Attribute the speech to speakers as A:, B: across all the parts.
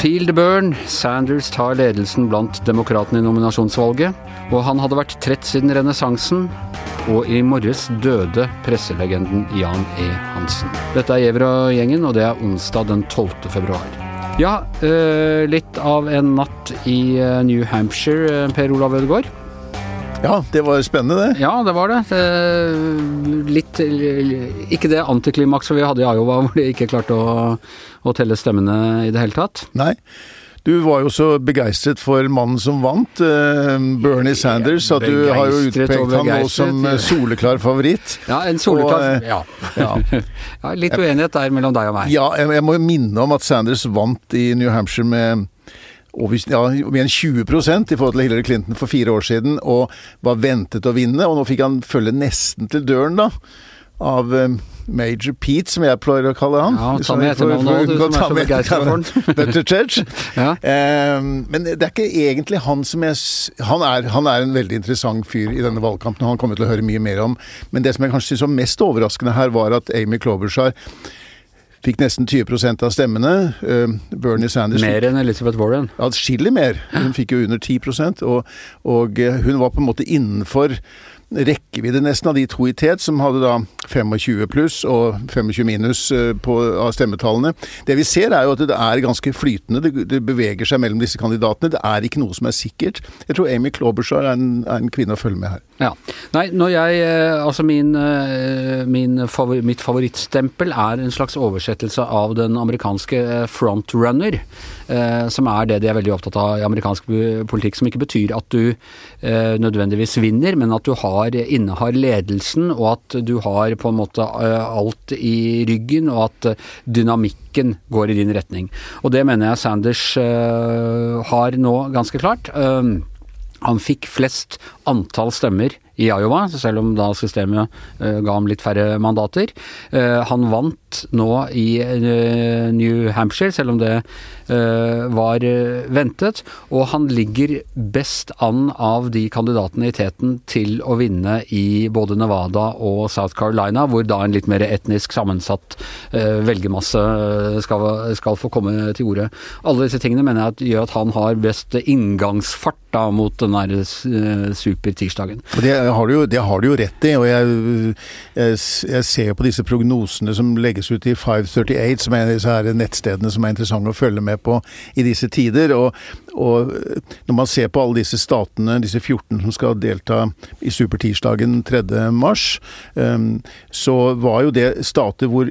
A: Feel burn. Sanders tar ledelsen blant demokratene i nominasjonsvalget. Og han hadde vært trett siden renessansen. Og i morges døde presselegenden Jan E. Hansen. Dette er Giæver og gjengen, og det er onsdag den 12. februar. Ja, eh, litt av en natt i eh, New Hampshire, eh, Per Olav Ødegaard.
B: Ja, det var spennende, det.
A: Ja, det var det. det litt Ikke det antiklimakset vi hadde i Iowa, hvor de ikke klarte å, å telle stemmene i det hele tatt.
B: Nei. Du var jo så begeistret for mannen som vant, uh, Bernie Sanders, at du har jo utpekt han nå som soleklar favoritt.
A: Ja, en soleklar og, ja. ja. ja. Litt uenighet der mellom deg og meg.
B: Ja, jeg, jeg må jo minne om at Sanders vant i New Hampshire med over, ja, mer enn 20% i forhold til Hillary Clinton for fire år siden, og var ventet å vinne. Og nå fikk han følge nesten til døren, da, av um, Major Pete, som jeg pleier å kalle han.
A: Ja, ta med etternavnet òg, du som er så begeistra for
B: den. Buttigieg. ja. um, men det er ikke egentlig han som jeg han er, han er en veldig interessant fyr i denne valgkampen, og han kommer til å høre mye mer om. Men det som jeg kanskje syns var mest overraskende her, var at Amy Klobuchar Fikk nesten 20% av stemmene. Uh, Bernie Sanders
A: Mer enn Elizabeth Warren?
B: Atskillig mer. Hun fikk jo under 10% og, og hun var på en måte innenfor rekkevidde nesten av de to i tet, som hadde da 25 pluss og 25 minus eh, på, av stemmetallene. Det vi ser er jo at det er ganske flytende. Det, det, beveger seg mellom disse kandidatene. Det er ikke noe som er sikkert. Jeg tror Amy Klobuchar er en, er en kvinne å følge med her.
A: Ja. Nei, når jeg eh, Altså min, eh, min favor, mitt favorittstempel er en slags oversettelse av den amerikanske frontrunner. Som er det de er veldig opptatt av i amerikansk politikk. Som ikke betyr at du nødvendigvis vinner, men at du har, innehar ledelsen, og at du har på en måte eh, alt i ryggen, og at dynamikken går i din retning. Og det mener jeg Sanders har nå ganske klart. Han fikk flest antall stemmer i Iowa, selv om da systemet uh, ga ham litt færre mandater. Uh, han vant nå i uh, New Hampshire, selv om det var ventet. Og han ligger best an av de kandidatene i teten til å vinne i både Nevada og South Carolina, hvor da en litt mer etnisk sammensatt velgermasse skal, skal, få komme til orde. Alle disse tingene mener jeg at gjør at han har best inngangsfart da mot den der supertirsdagen.
B: Og Det har du jo, det har du jo rett i, og jeg, jeg, jeg ser på disse prognosene som legges ut i 538, som er disse her nettstedene som er interessante å følge med på i disse tider. Og, og når man ser på alle disse statene, disse 14 som skal delta i supertirsdagen 3. mars, um, så var jo det stater hvor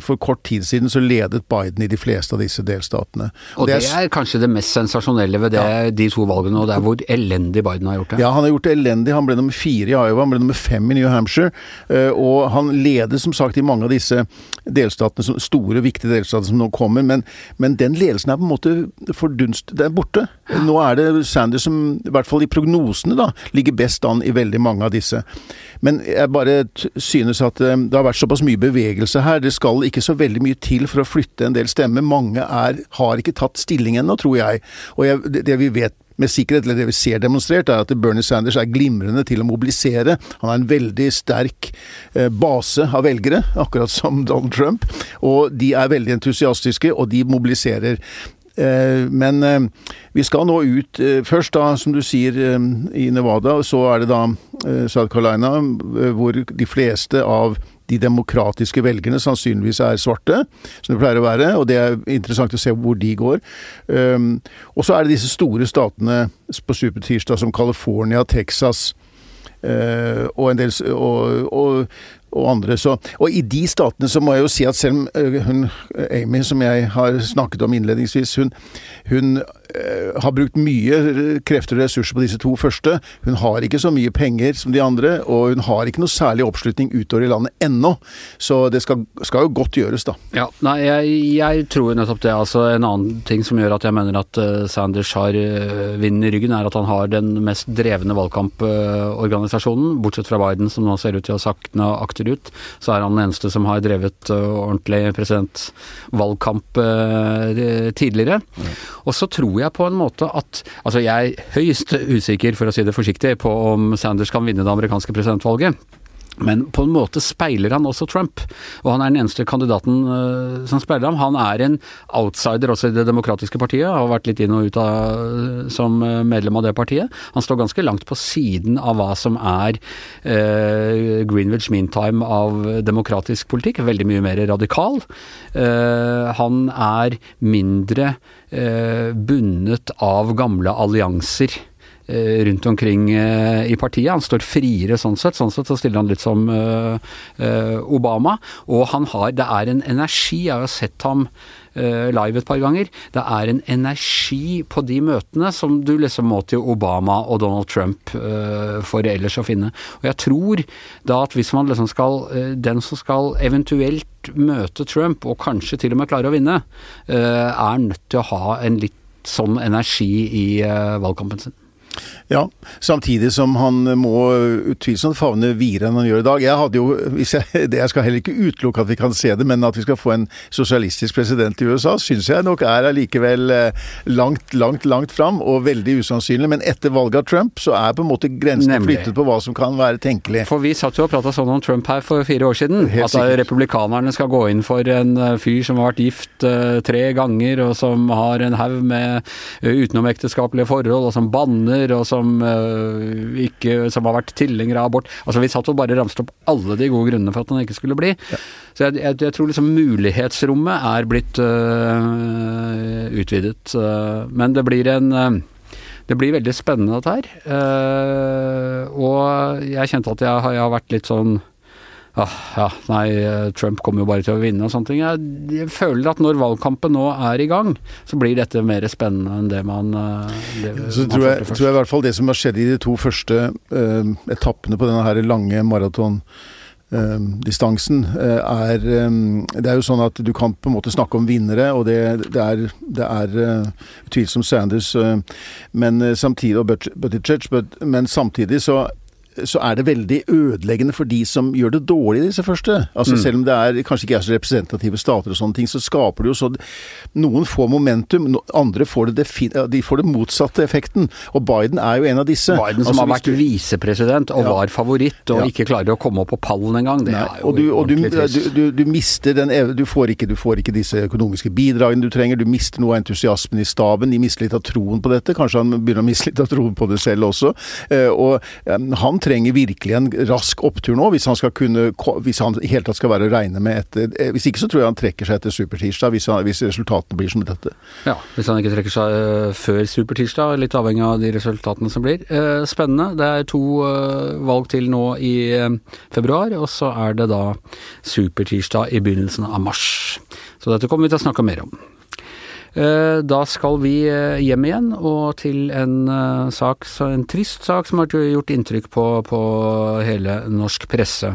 B: for kort tid siden så ledet Biden i de fleste av disse delstatene.
A: Og, det, er, det er kanskje det mest sensasjonelle ved det, ja. de to valgene, og det er hvor elendig Biden har gjort det.
B: Ja, han har gjort det elendig. Han ble nummer fire i Iowa, han ble nummer fem i New Hampshire. Eh, og han leder som sagt i mange av disse delstatene, store, viktige delstatene som nå kommer. Men, men den ledelsen er på en måte fordunst... Det er borte. Nå er det Sanders som, i hvert fall i prognosene, da, ligger best an i veldig mange av disse. Men jeg bare synes at eh, det har vært såpass mye bevegelse her. Det skal ikke så veldig mye til for å flytte en del stemmer. Mange er, har ikke tatt stilling ennå, tror jeg. Og jeg, det, det vi vet med sikkerhet, eller det vi ser demonstrert, er at Bernie Sanders er glimrende til å mobilisere. Han har en veldig sterk eh, base av velgere, akkurat som Donald Trump. Og de er veldig entusiastiske, og de mobiliserer. Eh, men eh, vi skal nå ut først, da, som du sier, i Nevada. og Så er det da South Carolina, hvor de fleste av de demokratiske velgerne sannsynligvis er svarte, som det pleier å være. Og det er interessant å se hvor de går. og så er det disse store statene på supertirsdag som California, Texas og en del og, og, og andre. Så, og i de statene så må jeg jo si at selv om hun Amy, som jeg har snakket om innledningsvis, hun, hun Eh, har brukt mye krefter og ressurser på disse to første. Hun har ikke så mye penger som de andre, og hun har ikke noe særlig oppslutning utover i landet ennå. Så det skal, skal jo godt gjøres, da.
A: Ja, nei, jeg, jeg tror nettopp det. Altså, en annen ting som gjør at jeg mener at uh, Sanders har uh, vinden i ryggen, er at han har den mest drevne valgkamporganisasjonen, bortsett fra Biden, som nå ser ut til å sakne vesterut, så er han den eneste som har drevet ordentlig presidentvalgkamp tidligere. Mm. Og så tror jeg på en måte at Altså, jeg er høyst usikker, for å si det forsiktig, på om Sanders kan vinne det amerikanske presidentvalget. Men på en måte speiler han også Trump, og han er den eneste kandidaten uh, som speiler ham. Han er en outsider også i Det demokratiske partiet, har vært litt inn og ut av, uh, som eh, medlem av det partiet. Han står ganske langt på siden av hva som er uh, Greenwich Mean Time av demokratisk politikk. Veldig mye mer radikal. han er mindre bundet av gamle allianser Eh, rundt omkring eh, i partiet. Han står friere sånn sett. Sånn sett så stiller han litt som eh, Obama. Og han har Det er en energi. Jeg har sett ham live et par ganger. Det er en energi på de møtene som du liksom må til Obama og Donald Trump for ellers å finne. Og jeg tror da at hvis man liksom skal Den som skal eventuelt møte Trump, og kanskje til og med klare å vinne, er nødt til å ha en litt sånn energi i valgkampen sin.
B: Ja, samtidig som han må utvilsomt favne videre enn han gjør i dag. Jeg hadde jo, jeg, jeg skal heller ikke utelukke at vi kan se det, men at vi skal få en sosialistisk president i USA, syns jeg nok er allikevel eh, langt, langt, langt fram, og veldig usannsynlig. Men etter valget av Trump, så er på en måte grensene flyttet på hva som kan være tenkelig.
A: For vi satt jo og prata sånn om Trump her for fire år siden. Helt at sikkert. republikanerne skal gå inn for en eh, fyr som har vært gift uh, tre ganger, og som har en haug med utenomekteskapelige forhold, og som banner, og som uh, ikke, som har vært tilhengere av abort. Altså Vi satt og bare ramset opp alle de gode grunnene for at han ikke skulle bli. Ja. Så jeg, jeg, jeg, tror liksom mulighetsrommet er blitt uh, utvidet. Uh, men det blir en det blir veldig spennende dette her. og jeg kjente at jeg, jeg har vært litt sånn ah, ja, nei, Trump kommer jo bare til å vinne og sånne ting. Jeg, føler at når valgkampen nå er i gang, så blir dette mer spennende enn det man
B: eh, det, Så man tror, jeg, tror jeg i hvert fall det som har skjedd i de to første uh, etappene på denne her lange maraton Uh, distansen uh, er um, Det er jo sånn at du kan på en måte snakke om vinnere, og det, det er, det er utvilsomt Sanders, men samtidig, og Buttigieg, but, men samtidig så så er det veldig ødeleggende for de som gjør det dårlig i disse første. Altså mm. Selv om det er, kanskje ikke er så representative stater og sånne ting, så skaper det jo så Noen får momentum, andre får det, de får det motsatte effekten. Og Biden er jo en av disse.
A: Biden som altså, har vært visepresident og ja. var favoritt og ja. ikke klarer å komme opp på pallen engang. Det Nei, er jo og du, og
B: du, du, du, mister den du får, ikke, du får ikke disse økonomiske bidragene du trenger. Du mister noe av entusiasmen i staben. De mister litt av troen på dette. Kanskje han begynner å miste litt av troen på det selv også. Eh, og han trenger virkelig en rask opptur nå, hvis han skal kunne Hvis han i hele tatt skal være å regne med etter eh, Hvis ikke så tror jeg han trekker seg etter supertirsdag, hvis, hvis resultatene blir som dette.
A: Ja, hvis han ikke trekker seg uh, før supertirsdag, litt avhengig av de resultatene som blir. Uh, spennende. Det er to uh, valg til nå i februar, og så er det da supertirsdag i begynnelsen av mars. Så dette kommer vi til å snakke mer om. Eh, da skal vi eh, hjem igjen, og til en eh, sak, en trist sak som har gjort inntrykk på, på hele norsk presse.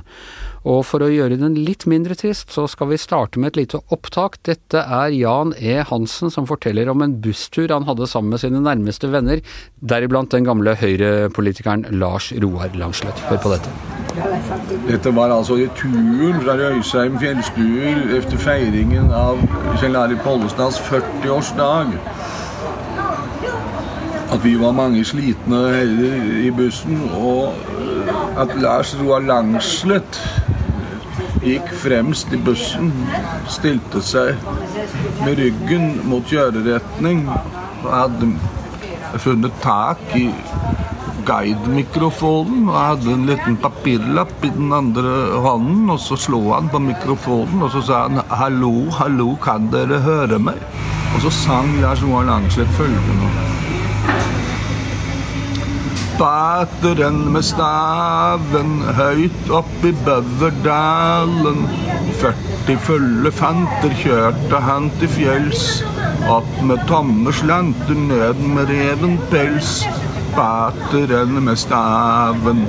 A: Og for å gjøre den litt mindre trist, så skal vi starte med et lite opptak. Dette er Jan E. Hansen som forteller om en busstur han hadde sammen med sine nærmeste venner, deriblant den gamle Høyre-politikeren Lars Roar Langslett. Hør på dette.
C: Dette var altså returen fra Røysheim fjellstuer etter feiringen av Kjell Arild Pollestads 40-årsdag. At vi var mange slitne herrer i bussen, og at Lars Roar Langslett gikk fremst i bussen, stilte seg med ryggen mot kjøreretning og hadde funnet tak i guidemikrofonen og hadde en liten papirlapp i den andre hånden. Og så slo han på mikrofonen og så sa han 'Hallo, hallo, kan dere høre meg?' Og så sang Lars Johan Langslett følgende Bateren med staven høyt oppi Bøverdalen. 40 fulle fanter kjørte han til fjells. Opp med tomme slanter, ned med reven pels. Bateren med staven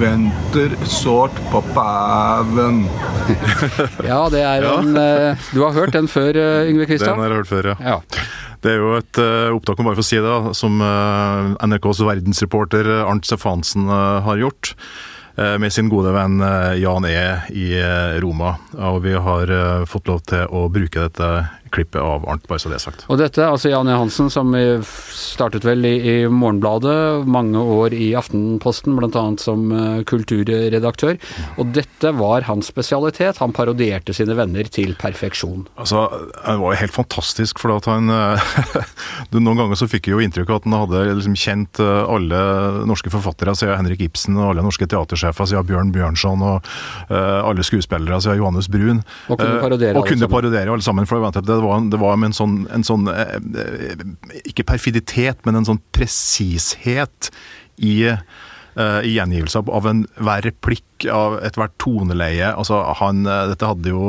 C: venter sårt på paven.
A: ja, det er en ja. en du har hørt den før, eh, Yngve Kristian?
D: Den har jeg hørt før, ja. ja. Det er jo et uh, opptak, bare for å si det, som uh, NRKs verdensreporter Arnt Stefansen uh, har gjort. eh, med sin gode venn eh, Jan E. i eh, Roma. Og vi har eh, fått lov til å bruke dette klippet av Arnt, bare så det er sagt.
A: Og dette, altså Jan E. Hansen, som startet vel i, i Morgenbladet, mange år i Aftenposten, bl.a. som eh, kulturredaktør. Og dette var hans spesialitet. Han parodierte sine venner til perfeksjon.
D: Altså, Han var jo helt fantastisk, for at han eh, Noen ganger så fikk jeg jo inntrykk av at han hadde liksom kjent eh, alle norske forfattere siden Henrik Ibsen, og alle norske teatersjefer siden Bjørn Bjørnson, og alle skuespillere siden Johannes Brun.
A: Og kunne parodiere
D: og
A: alle
D: kunne
A: sammen.
D: parodiere alle sammen. for det var, det var med en sånn, en sånn eh, eh, Ikke perfiditet, men en sånn presishet i, i gjengivelse av- enhver replikk, av ethvert toneleie. Altså, han, eh, dette hadde jo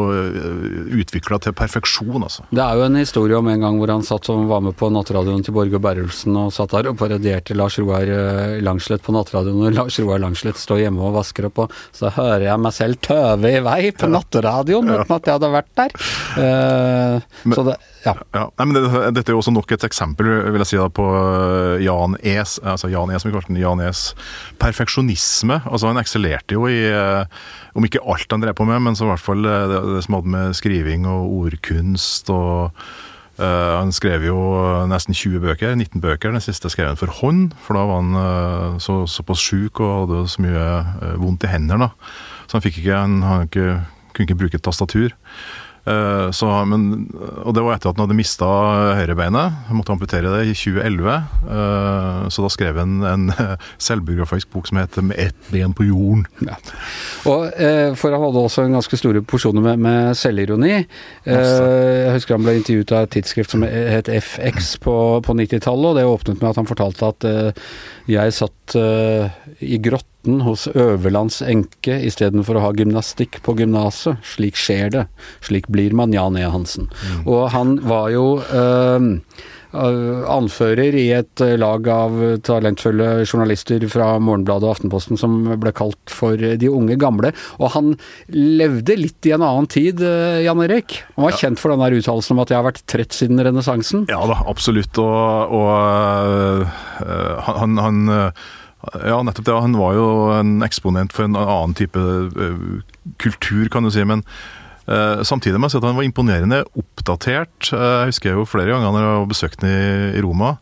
D: utvikla til perfeksjon, altså.
A: Det er jo en historie om en gang hvor han satt som var med på nattradioen til Borge Berrulsen og satt der og parodierte Lars Roar eh, Langslett på nattradioen, og Lars Roar Langslett står hjemme og vasker opp, og så hører jeg meg selv tøve i vei på nattradioen uten at jeg hadde vært der. Eh, så det, ja.
D: Ja, nei, men det, Dette er jo også nok et eksempel vil jeg si da, på øh, Jan Es, altså Jan Es, som vi kalte Jan Es perfeksjonisme. Altså Han eksellerte jo i, øh, om ikke alt han drev på med, men så i hvert fall øh, det, det som hadde med skriving og ordkunst og Uh, Han skrev jo nesten 20 bøker, 19 bøker. Den siste skrev han for hånd, for da var han uh, så, såpass sjuk og hadde så mye uh, vondt i hendene. Så han fikk ikke, han, han ikke, kunne ikke bruke et tastatur. Eh, Så, men, og det var etter at han hadde mista høyrebeinet. Han måtte amputere det i 2011. Eh, Så da skrev han en selvbiografisk bok som heter 'Med ett ben på jorden'.
A: Ja. Og eh, For han hadde også en ganske store porsjoner med, med selvironi. Jeg husker han ble intervjuet av et tidsskrift som het FX på, på 90-tallet, og det åpnet med at han fortalte at jeg satt eh, i grotten hos Øverlands enke istedenfor å ha gymnastikk på gymnaset. Slik skjer det. Slik blir man Jan E. Hansen. Og han var jo eh, anfører i et eh, lag av talentfulle journalister fra Morgenbladet og Aftenposten som ble kalt for de unge gamle. Og han levde litt i en annen tid, eh, Jan Erik. Han var kjent for den der uttalelsen om at jeg har vært trett siden renessansen.
D: Ja da, absolutt. Og, og øh, han, han øh, Ja, nettopp det. Han var jo en eksponent for en annen type kultur, kan du si. men Eh, samtidig må jeg si at han var imponerende oppdatert. Eh, jeg husker jo flere ganger når jeg besøkte besøkt ham i, Roma.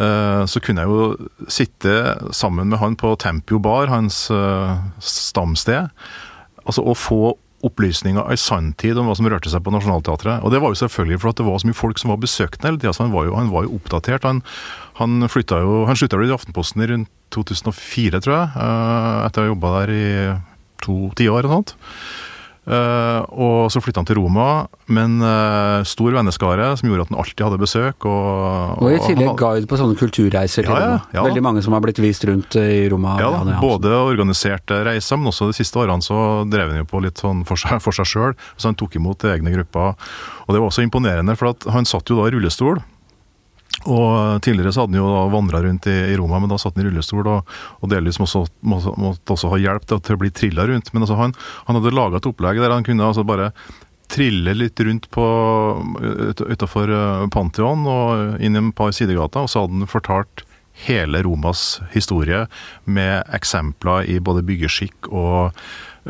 D: eh, så kunne jeg jo sitte sammen med han på Tempio Bar, hans eh, stamsted, altså å få opplysninger i sanntid om hva som rørte seg på Nationaltheatret. Og det var jo selvfølgelig for at det var så mye folk som var besøkende hele tida, han var jo, han var jo oppdatert. Han, han jo Han slutta jo i Aftenposten i rundt 2004, tror jeg, eh, etter å ha jobba der i to tiår eller noe sånt. Eh, og så flytta han til Roma, men eh, stor venneskare som gjorde at han alltid hadde besøk. Og,
A: Og i tillegg guide på sånne kulturreiser til
D: Ja, ja, ja.
A: Veldig mange som har blitt vist rundt eh, i Roma.
D: Ja, både organiserte reiser, men også de siste årene så drev han jo på litt sånn for seg, sjøl. Så han tok imot egne grupper. Og det var også imponerende, for han satt jo da i rullestol. Og Tidligere så hadde han jo vandra rundt i, i Roma, men da satt han i rullestol og, og delvis måtte, måtte, også ha hjelp til, å bli trilla rundt. Men altså han, han hadde laga et opplegg der han kunne altså bare trille litt rundt på ut- utafor eh, Pantheon og inn i et par sidegater, og så hadde han fortalt hele Romas historie med eksempler i både byggeskikk og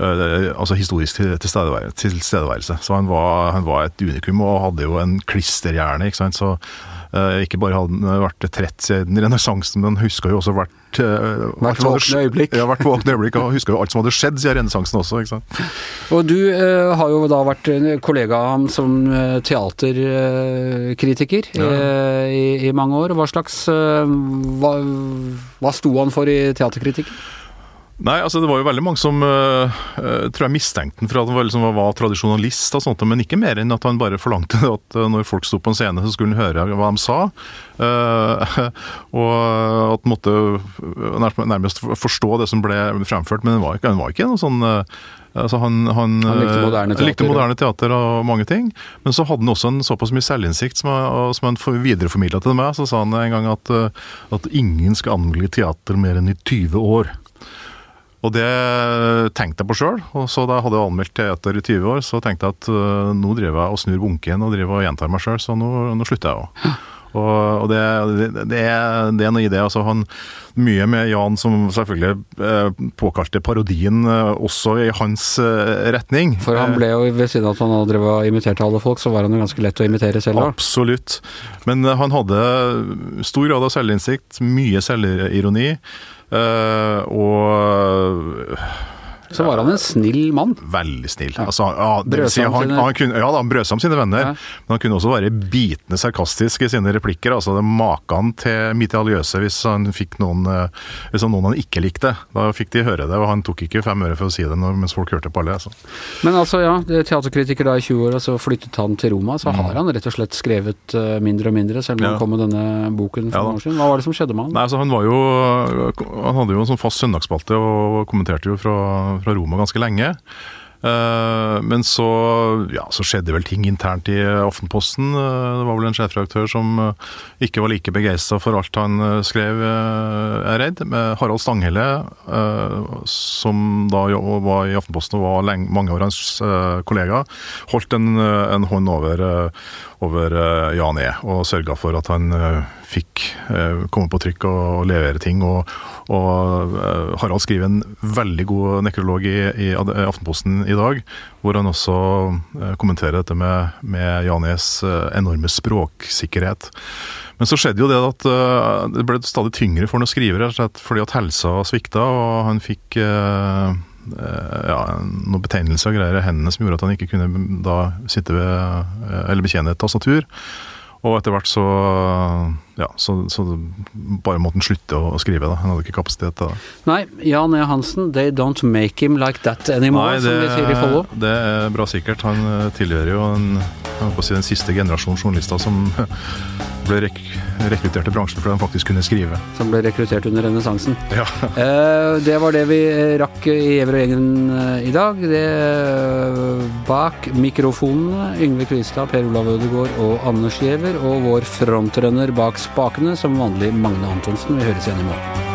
D: altså historisk til- tilstedevær- tilstedeværelse. Så han var, han var et unikum og hadde jo en klisterhjerne. ikke sant? Så eh, ikke bare hadde han vært trett siden renessansen, men han huska jo også hvert eh, alt
A: våkne øyeblikk.
D: Ja, hvert våkne øyeblikk. Og huska jo alt som hadde skjedd siden renessansen også. ikke sant?
A: Og du eh, har jo da vært kollega av ham som eh, teaterkritiker
D: Ja.
A: eh, i, i mange år. Hva slags eh, hva, hva sto han for i teaterkritikken?
D: Nei, altså det var jo veldig mange som øh, tror jeg mistenkte den for at han var, liksom, var tradisjonalist, og sånt, men ikke mer enn at han bare forlangte at øh, når folk sto på en scene, så skulle han høre hva de sa. Uh, og at han måtte nærmest forstå det som ble fremført, men han var ikke, han var ikke noe sånn uh, Altså han, han,
A: Han likte moderne teater,
D: likte moderne teater og mange ting. Men så hadde han også en såpass mye selvinnsikt som, som han videreformidla til meg. Så sa han en gang at, at ingen skal anmelde teater mer enn i 20 år. Og det tenkte jeg på sjøl. Så da jeg hadde anmeldt teater i 20 år, så tenkte jeg at øh, nå driver jeg og snur bunken og driver og gjentar meg sjøl, så nå, nå slutter jeg òg. Og, og det, det, er, det er noe i det. altså han Mye med Jan som selvfølgelig eh, påkalte parodien eh, også i hans eh, retning.
A: For han ble jo, ved siden av at han hadde imitert og imiterte alle folk, så var han jo ganske lett å imitere selv òg.
D: Absolutt. Men eh, han hadde stor grad av selvinnsikt, mye selvironi. eh, og
A: Så var han en snill mann.
D: Veldig snill. Altså, ja, si, han,
A: sine-
D: han kunne, ja, da, han brød sammen sine venner,
A: Ja.
D: men han kunne også være bitende sarkastisk i sine replikker. altså det Maken til midt i aliøse hvis han fikk noen eh, hvis han noen han ikke likte. Da fikk de høre det, og han tok ikke fem øre for å si det når, mens folk hørte på alle. Altså.
A: Men altså, ja, er teaterkritiker da i 20 år, og så flyttet han til Roma. Så har han rett og slett skrevet eh, mindre og mindre, selv om
D: Mm. Ja.
A: han kom med denne boken for
D: Ja
A: noen år siden. Hva var det som skjedde med han?
D: Nei, altså Han var jo Han hadde jo en sånn fast søndagsspalte og kommenterte jo fra, fra Roma ganske lenge. Eh, men så, ja, så skjedde vel ting internt i Aftenposten. Eh, det var vel en sjefredaktør som eh, ikke var like begeistra for alt han eh, skrev, jeg er redd. Harald Stanghelle, eh, som da var i Aftenposten og var mange av hans kollega, holdt en, eh, en hånd over, eh, over eh, Jan E. og sørga for at han eh, fikk eh, komme på trykk og, levere ting. Og, og eh, Harald skriver en veldig god nekrolog i, i Aftenposten i dag, hvor han også eh, kommenterer dette med, med Janes eh, enorme språksikkerhet. Men så skjedde jo det at eh, det ble stadig tyngre for han å skrive, fordi at helsa svikta, og han fikk eh, eh, ja, noen betegnelser og greier i hendene som gjorde at han ikke kunne da sitte ved, eh, eller betjene et tastatur. Og etter hvert så ja, så, så bare måtte han slutte å skrive. da. Han hadde ikke kapasitet til det.
A: Nei, Jan E. Hansen, they don't make him like that anymore,
D: Nei,
A: som de sier i Follo.
D: det er bra sikkert. Han eh, tilhører jo en, si, den siste generasjonen journalister som ble rek rekruttert til bransjen fordi de faktisk kunne skrive.
A: Som ble rekruttert under renessansen.
D: Ja.
A: Eh, det var det vi eh, rakk i Giæver og gjengen eh, i dag. Det Bak mikrofonene Yngve Kvistad, Per Olav Ødegaard og Anders Giæver. Og vår frontrønner bak spakene, som vanlig Magne Antonsen. Vi høres igjen i morgen.